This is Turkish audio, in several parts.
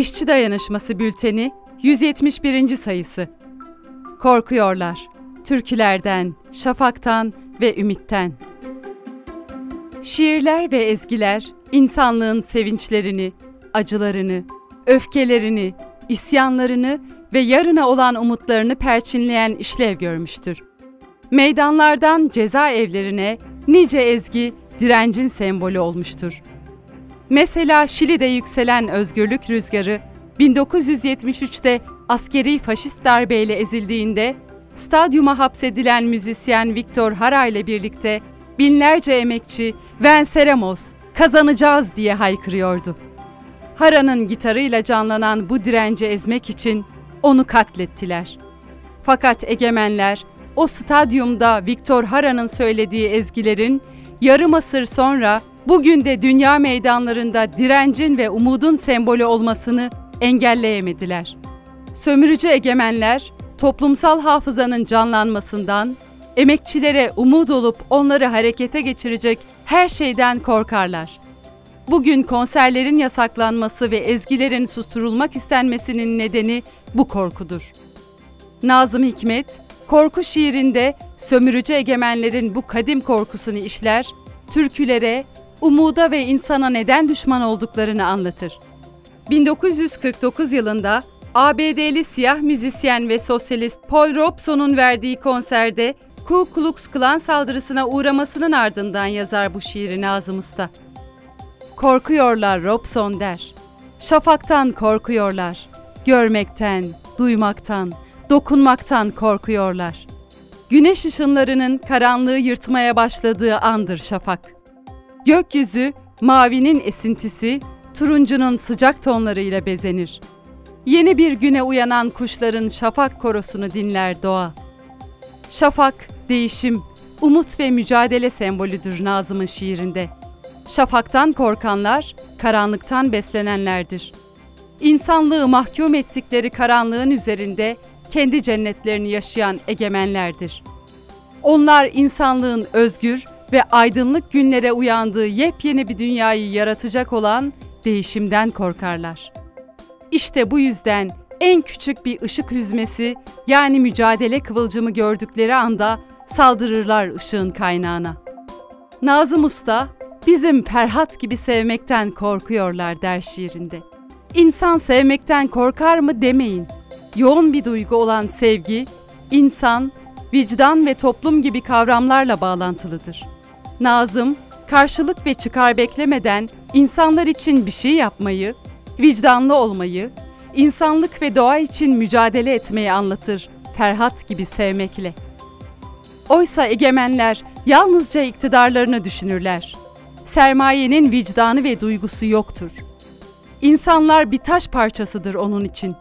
İşçi Dayanışması Bülteni 171. sayısı. Korkuyorlar. Türkülerden, şafaktan ve ümitten. Şiirler ve ezgiler insanlığın sevinçlerini, acılarını, öfkelerini, isyanlarını ve yarına olan umutlarını perçinleyen işlev görmüştür. Meydanlardan cezaevlerine nice ezgi direncin sembolü olmuştur. Mesela Şili'de yükselen özgürlük rüzgarı 1973'te askeri faşist darbeyle ezildiğinde stadyuma hapsedilen müzisyen Victor Hara ile birlikte binlerce emekçi Venceremos, kazanacağız diye haykırıyordu. Hara'nın gitarıyla canlanan bu direnci ezmek için onu katlettiler. Fakat egemenler o stadyumda Victor Hara'nın söylediği ezgilerin yarım asır sonra bugün de dünya meydanlarında direncin ve umudun sembolü olmasını engelleyemediler. Sömürücü egemenler toplumsal hafızanın canlanmasından, emekçilere umut olup onları harekete geçirecek her şeyden korkarlar. Bugün konserlerin yasaklanması ve ezgilerin susturulmak istenmesinin nedeni bu korkudur. Nazım Hikmet, korku şiirinde sömürücü egemenlerin bu kadim korkusunu işler, türkülere, umuda ve insana neden düşman olduklarını anlatır. 1949 yılında ABD'li siyah müzisyen ve sosyalist Paul Robeson'un verdiği konserde Ku Klux Klan saldırısına uğramasının ardından yazar bu şiiri Nazım Usta. Korkuyorlar Robson der. Şafaktan korkuyorlar. Görmekten, duymaktan, dokunmaktan korkuyorlar. Güneş ışınlarının karanlığı yırtmaya başladığı andır şafak. Gökyüzü mavinin esintisi, turuncunun sıcak tonlarıyla bezenir. Yeni bir güne uyanan kuşların şafak korosunu dinler doğa. Şafak, değişim, umut ve mücadele sembolüdür Nazım'ın şiirinde. Şafaktan korkanlar, karanlıktan beslenenlerdir. İnsanlığı mahkum ettikleri karanlığın üzerinde kendi cennetlerini yaşayan egemenlerdir. Onlar insanlığın özgür ve aydınlık günlere uyandığı yepyeni bir dünyayı yaratacak olan değişimden korkarlar. İşte bu yüzden en küçük bir ışık hüzmesi yani mücadele kıvılcımı gördükleri anda saldırırlar ışığın kaynağına. Nazım Usta, bizim Ferhat gibi sevmekten korkuyorlar der şiirinde. İnsan sevmekten korkar mı demeyin. Yoğun bir duygu olan sevgi, insan, vicdan ve toplum gibi kavramlarla bağlantılıdır. Nazım, karşılık ve çıkar beklemeden insanlar için bir şey yapmayı, vicdanlı olmayı, insanlık ve doğa için mücadele etmeyi anlatır Ferhat gibi sevmekle. Oysa egemenler yalnızca iktidarlarını düşünürler. Sermayenin vicdanı ve duygusu yoktur. İnsanlar bir taş parçasıdır onun için.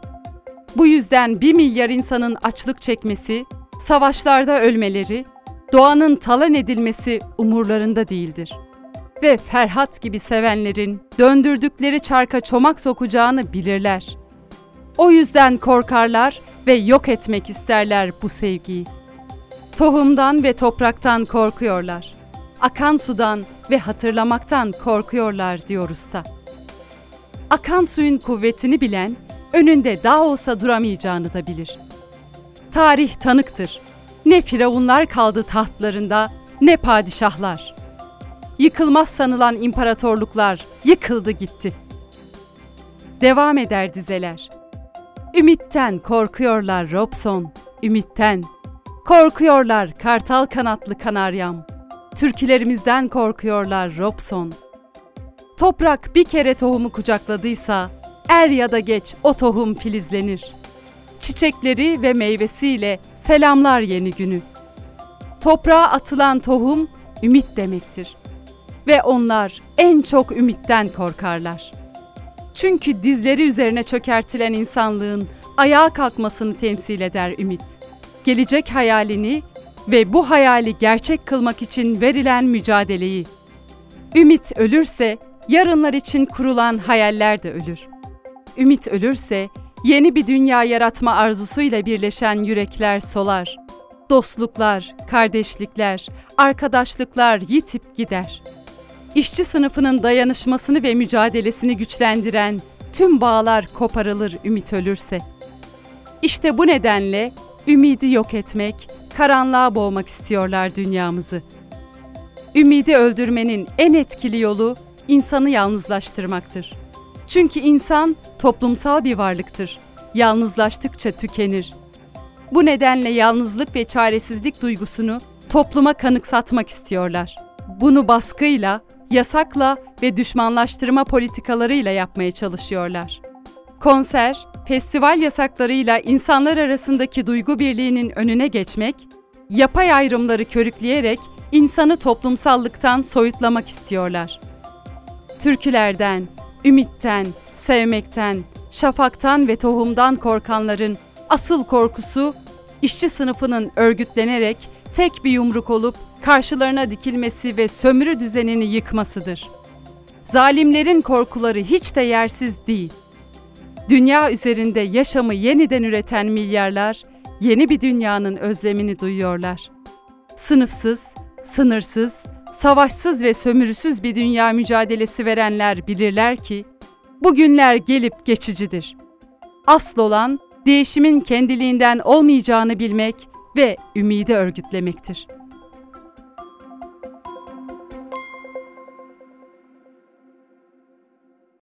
Bu yüzden bir milyar insanın açlık çekmesi, savaşlarda ölmeleri, doğanın talan edilmesi umurlarında değildir. Ve Ferhat gibi sevenlerin döndürdükleri çarka çomak sokacağını bilirler. O yüzden korkarlar ve yok etmek isterler bu sevgiyi. Tohumdan ve topraktan korkuyorlar. Akan sudan ve hatırlamaktan korkuyorlar diyor usta. Akan suyun kuvvetini bilen, önünde dağ olsa duramayacağını da bilir. Tarih tanıktır. Ne firavunlar kaldı tahtlarında, ne padişahlar. Yıkılmaz sanılan imparatorluklar yıkıldı gitti. Devam eder dizeler. Ümitten korkuyorlar Robson, ümitten. Korkuyorlar kartal kanatlı kanaryam. Türkülerimizden korkuyorlar Robson. Toprak bir kere tohumu kucakladıysa, er ya da geç o tohum filizlenir. Çiçekleri ve meyvesiyle selamlar yeni günü. Toprağa atılan tohum ümit demektir. Ve onlar en çok ümitten korkarlar. Çünkü dizleri üzerine çökertilen insanlığın ayağa kalkmasını temsil eder ümit. Gelecek hayalini ve bu hayali gerçek kılmak için verilen mücadeleyi. Ümit ölürse yarınlar için kurulan hayaller de ölür. Ümit ölürse yeni bir dünya yaratma arzusuyla birleşen yürekler solar. Dostluklar, kardeşlikler, arkadaşlıklar yitip gider. İşçi sınıfının dayanışmasını ve mücadelesini güçlendiren bütün bağlar koparılır ümit ölürse. İşte bu nedenle ümidi yok etmek, karanlığa boğmak istiyorlar dünyamızı. Ümidi öldürmenin en etkili yolu insanı yalnızlaştırmaktır. Çünkü insan toplumsal bir varlıktır. Yalnızlaştıkça tükenir. Bu nedenle yalnızlık ve çaresizlik duygusunu topluma kanıksatmak istiyorlar. Bunu baskıyla, yasakla ve düşmanlaştırma politikalarıyla yapmaya çalışıyorlar. Konser, festival yasaklarıyla insanlar arasındaki duygu birliğinin önüne geçmek, yapay ayrımları körükleyerek insanı toplumsallıktan soyutlamak istiyorlar. Türkülerden, ümitten, sevmekten, şafaktan ve tohumdan korkanların asıl korkusu işçi sınıfının örgütlenerek tek bir yumruk olup karşılarına dikilmesi ve sömürü düzenini yıkmasıdır. Zalimlerin korkuları hiç de yersiz değil. Dünya üzerinde yaşamı yeniden üreten milyarlar yeni bir dünyanın özlemini duyuyorlar. Sınıfsız, sınırsız, savaşsız ve sömürüsüz bir dünya mücadelesi verenler bilirler ki bu günler gelip geçicidir. Asıl olan değişimin kendiliğinden olmayacağını bilmek ve ümidi örgütlemektir.''